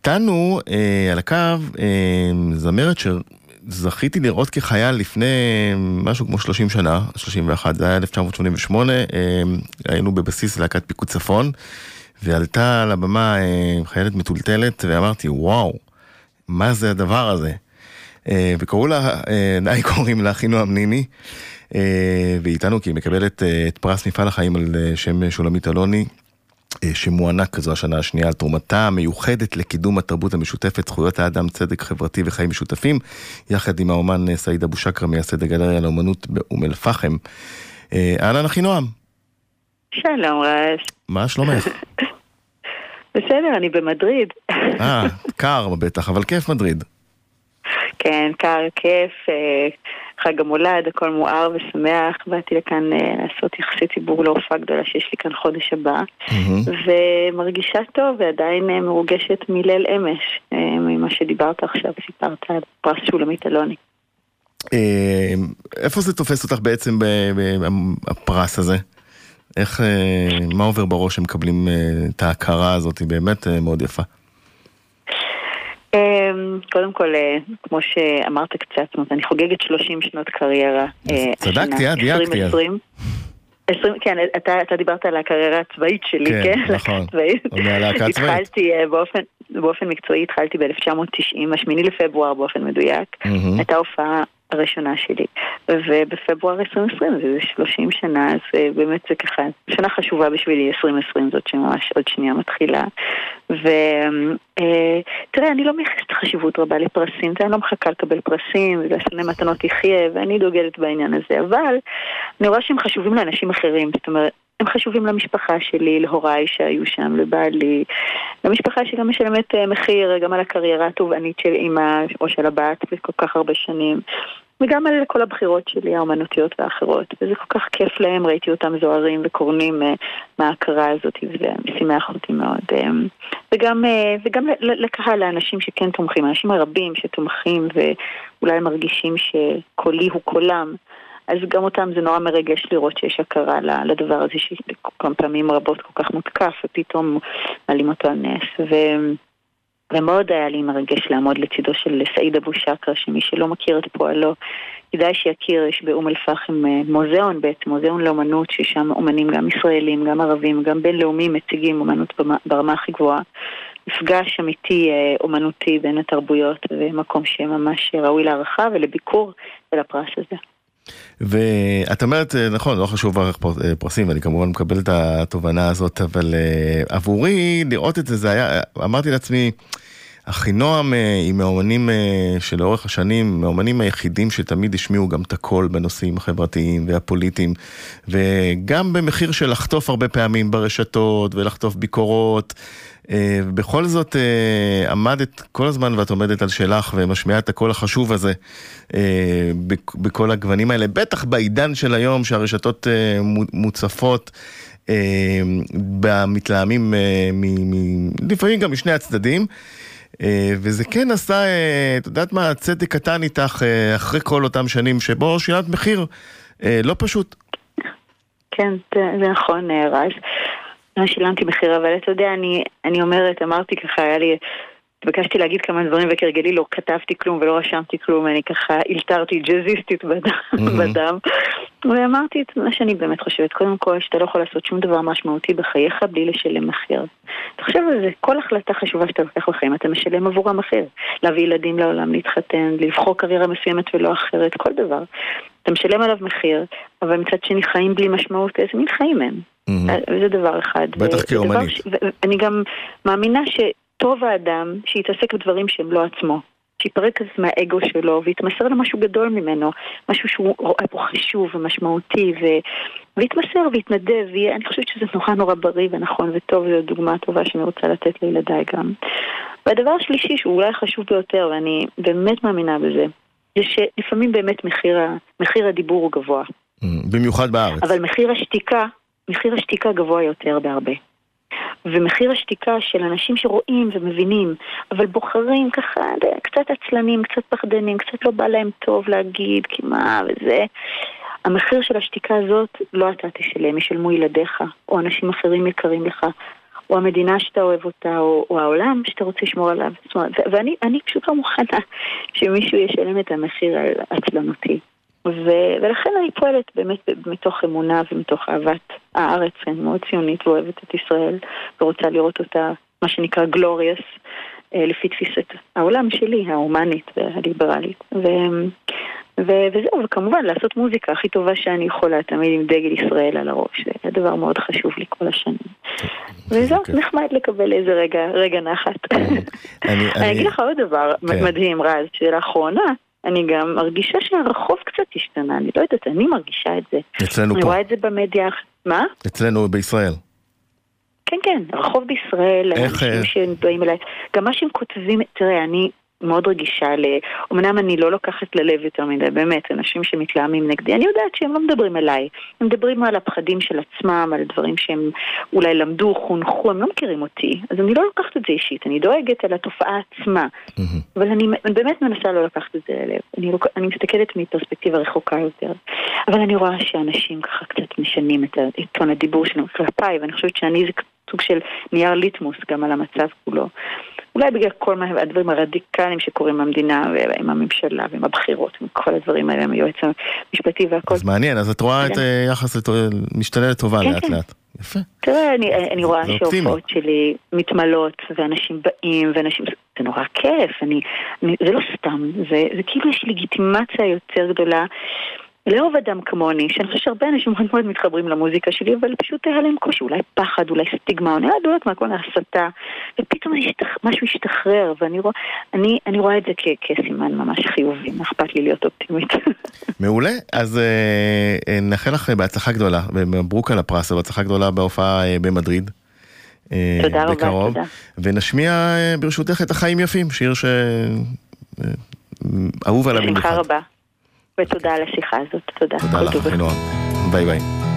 איתנו אה, על הקו אה, זמרת שזכיתי לראות כחייל לפני משהו כמו 30 שנה, 31, זה היה 1988, אה, היינו בבסיס להקת פיקוד צפון, ועלתה על הבמה אה, חיילת מטולטלת, ואמרתי, וואו, מה זה הדבר הזה? אה, וקראו לה, אה, די קוראים לה אחינועם ניני. אה, ואיתנו כי היא מקבלת אה, את פרס מפעל החיים על אה, שם שולמית אלוני. שמוענק כזו השנה השנייה על תרומתה המיוחדת לקידום התרבות המשותפת, זכויות האדם, צדק חברתי וחיים משותפים, יחד עם האומן סעיד אבו שקרה, מייסד הגלריה לאומנות באום אל-פחם. אהלן אחינועם. שלום רז. מה שלומך? בסדר, אני במדריד. אה, קר בטח, אבל כיף מדריד. כן, קר, כיף, אה, חג המולד, הכל מואר ושמח. באתי לכאן אה, לעשות יחסי ציבור להופעה גדולה שיש לי כאן חודש הבא. ומרגישה טוב ועדיין אה, מרוגשת מליל אמש, ממה שדיברת עכשיו, סיפרת על פרס שולמית אלוני. איפה זה תופס אותך בעצם הפרס הזה? איך, מה עובר בראש שמקבלים את ההכרה הזאת? היא באמת מאוד יפה. אמ, קודם כל, אה, כמו שאמרת קצת, אני חוגגת 30 שנות קריירה. אה, צדקתי, את דייקתי. אז. כן, אתה, אתה דיברת על הקריירה הצבאית שלי, כן? כן, נכון. עוד מהלהקה הצבאית. התחלתי אה, באופן, באופן מקצועי, התחלתי ב-1990, השמיני לפברואר באופן מדויק. Mm-hmm. הייתה הופעה הראשונה שלי. ובפברואר 2020, זה 30 שנה, אז אה, באמת זה ככה, שנה חשובה בשבילי, 2020 זאת שממש עוד שנייה מתחילה. ותראה, אה, אני לא מייחסת חשיבות רבה לפרסים, אני לא מחכה לקבל פרסים, ולשנה מתנות יחיה, ואני דוגלת בעניין הזה, אבל אני רואה שהם חשובים לאנשים אחרים, זאת אומרת... הם חשובים למשפחה שלי, להוריי שהיו שם, לבעלי, למשפחה שגם משלמת אה, מחיר גם על הקריירה התובענית של אימא או של הבת בכל כך הרבה שנים. וגם על כל הבחירות שלי, האומנותיות והאחרות. וזה כל כך כיף להם, ראיתי אותם זוהרים וקורנים uh, מההכרה הזאת, וזה משמח אותי מאוד. Um, וגם, uh, וגם לקהל, לאנשים שכן תומכים, האנשים הרבים שתומכים ואולי מרגישים שקולי הוא קולם. אז גם אותם זה נורא מרגש לראות שיש הכרה לדבר הזה שכמה פעמים רבות כל כך מותקף ופתאום מעלים אותו על נס. ו... ומאוד היה לי מרגש לעמוד לצידו של סעיד אבו שקרה, שמי שלא מכיר את פועלו, כדאי שיכיר, יש באום אל-פחם אה, מוזיאון בעצם, מוזיאון לאומנות, ששם אומנים גם ישראלים, גם ערבים, גם בינלאומיים מציגים אומנות ברמה הכי גבוהה. מפגש אמיתי אה, אומנותי בין התרבויות, ומקום שממש ראוי להערכה ולביקור ולפרס הזה. ואת אומרת, אה, נכון, לא חשוב ערך פרסים, ואני כמובן מקבל את התובנה הזאת, אבל עבורי לראות את זה, זה היה, אמרתי לעצמי, אחינועם היא מהאומנים שלאורך השנים, מהאומנים היחידים שתמיד השמיעו גם את הקול בנושאים החברתיים והפוליטיים, וגם במחיר של לחטוף הרבה פעמים ברשתות ולחטוף ביקורות. בכל זאת עמדת כל הזמן ואת עומדת על שלך ומשמיעה את הקול החשוב הזה בכל הגוונים האלה, בטח בעידן של היום שהרשתות מוצפות. במתלהמים לפעמים גם משני הצדדים. אה, וזה כן עשה, אה, את יודעת מה, צדק קטן איתך אה, אחרי כל אותם שנים שבו שילמת מחיר לא פשוט. כן, זה נכון, רז. לא שילמתי מחיר, אבל אתה יודע, אני, אני אומרת, אמרתי ככה, היה לי... התבקשתי להגיד כמה דברים וכרגלי לא כתבתי כלום ולא רשמתי כלום, אני ככה אלתרתי ג'אזיסטית בדם, mm-hmm. בדם. ואמרתי את מה שאני באמת חושבת, קודם כל שאתה לא יכול לעשות שום דבר משמעותי בחייך בלי לשלם מחיר. תחשוב על זה, כל החלטה חשובה שאתה לוקח בחיים, אתה משלם עבורה מחיר. להביא ילדים לעולם, להתחתן, לבחור קריירה מסוימת ולא אחרת, כל דבר. אתה משלם עליו מחיר, אבל מצד שני חיים בלי משמעות, איזה מין חיים הם? Mm-hmm. זה דבר אחד. בטח כאומנית. ואני גם מאמינה ש... טוב האדם שיתעסק בדברים שהם לא עצמו. שיפרק קצת מהאגו שלו ויתמסר למשהו גדול ממנו, משהו שהוא רואה פה חשוב ומשמעותי ו... ויתמסר ויתנדב, ואני חושבת שזה נורא נורא בריא ונכון וטוב, זו דוגמה טובה שאני רוצה לתת לילדיי גם. והדבר השלישי שהוא אולי חשוב ביותר, ואני באמת מאמינה בזה, זה שלפעמים באמת מחיר, מחיר הדיבור הוא גבוה. במיוחד בארץ. אבל מחיר השתיקה, מחיר השתיקה גבוה יותר בהרבה. ומחיר השתיקה של אנשים שרואים ומבינים, אבל בוחרים ככה, קצת עצלנים, קצת פחדנים, קצת לא בא להם טוב להגיד, כי מה וזה. המחיר של השתיקה הזאת לא אתה תשלם, ישלמו ילדיך, או אנשים אחרים יקרים לך, או המדינה שאתה אוהב אותה, או, או העולם שאתה רוצה לשמור עליו. זאת אומרת, ואני פשוט לא מוכנה שמישהו ישלם את המחיר על עצלנותי. ו- ולכן אני פועלת באמת מתוך אמונה ומתוך אהבת הארץ, אני מאוד ציונית ואוהבת את ישראל ורוצה לראות אותה, מה שנקרא גלוריאס, אה, לפי תפיסת העולם שלי, ההומנית והליברלית. ו- ו- וזהו, וכמובן לעשות מוזיקה הכי טובה שאני יכולה, תמיד עם דגל ישראל על הראש, זה דבר מאוד חשוב לי כל השנים. וזהו. נחמד לקבל איזה רגע, רגע נחת. אני אגיד לך עוד דבר כן. מדהים, רז, שלאחרונה, אני גם מרגישה שהרחוב קצת השתנה, אני לא יודעת, אני מרגישה את זה. אצלנו פה. אני רואה את זה במדיה, מה? אצלנו בישראל. כן, כן, הרחוב בישראל, איך... אנשים אה? שבאים אליי, גם מה שהם כותבים, תראה, אני מאוד רגישה ל... אמנם אני לא לוקחת ללב יותר מדי, באמת, אנשים שמתלהמים נגדי, אני יודעת שהם לא מדברים אליי. הם מדברים על הפחדים של עצמם, על דברים שהם אולי למדו, חונכו, הם לא מכירים אותי. אז אני לא לוקחת את זה אישית, אני דואגת על התופעה עצמה. אבל אני, אני באמת מנסה לא לקחת את זה ללב. אני, לוק... אני מסתכלת מפרספקטיבה רחוקה יותר. אבל אני רואה שאנשים ככה קצת משנים את טון הדיבור שלהם כלפיי, ואני חושבת שאני זה סוג של נייר ליטמוס גם על המצב כולו. אולי בגלל כל הדברים הרדיקליים שקורים במדינה ועם הממשלה ועם הבחירות, עם כל הדברים האלה, עם היועץ המשפטי והכל. אז מעניין, אז את רואה את כן. אה, יחס משתנה לטובה לאט כן. לאט. יפה. תראה, אני, אני רואה שההופעות שלי מתמלאות, ואנשים באים, ואנשים... זה נורא כיף, אני, אני, זה לא סתם, זה, זה כאילו יש לגיטימציה יותר גדולה לאהוב אדם כמוני, שאני חושבת שהרבה אנשים מאוד מאוד מתחברים למוזיקה שלי, אבל פשוט היה להם קושי, אולי פחד, אולי סטיגמה, אני לא יודעת מה, כל ההסתה, ופתאום השתח... משהו השתחרר, ואני רוא... אני, אני רואה את זה כ... כסימן ממש חיובי, מה אכפת לי להיות אופטימית. מעולה, אז אה, אה, נאחל לך בהצלחה גדולה, ומברוק על הפרס, בהצלחה גדולה בהופעה אה, במדריד. אה, תודה רבה, בקרוב, תודה. ונשמיע אה, ברשותך את החיים יפים, שיר שאהוב עליי במיוחד. בשמחה רבה. ותודה על השיחה הזאת, תודה. תודה לך, אחינועם. ביי ביי.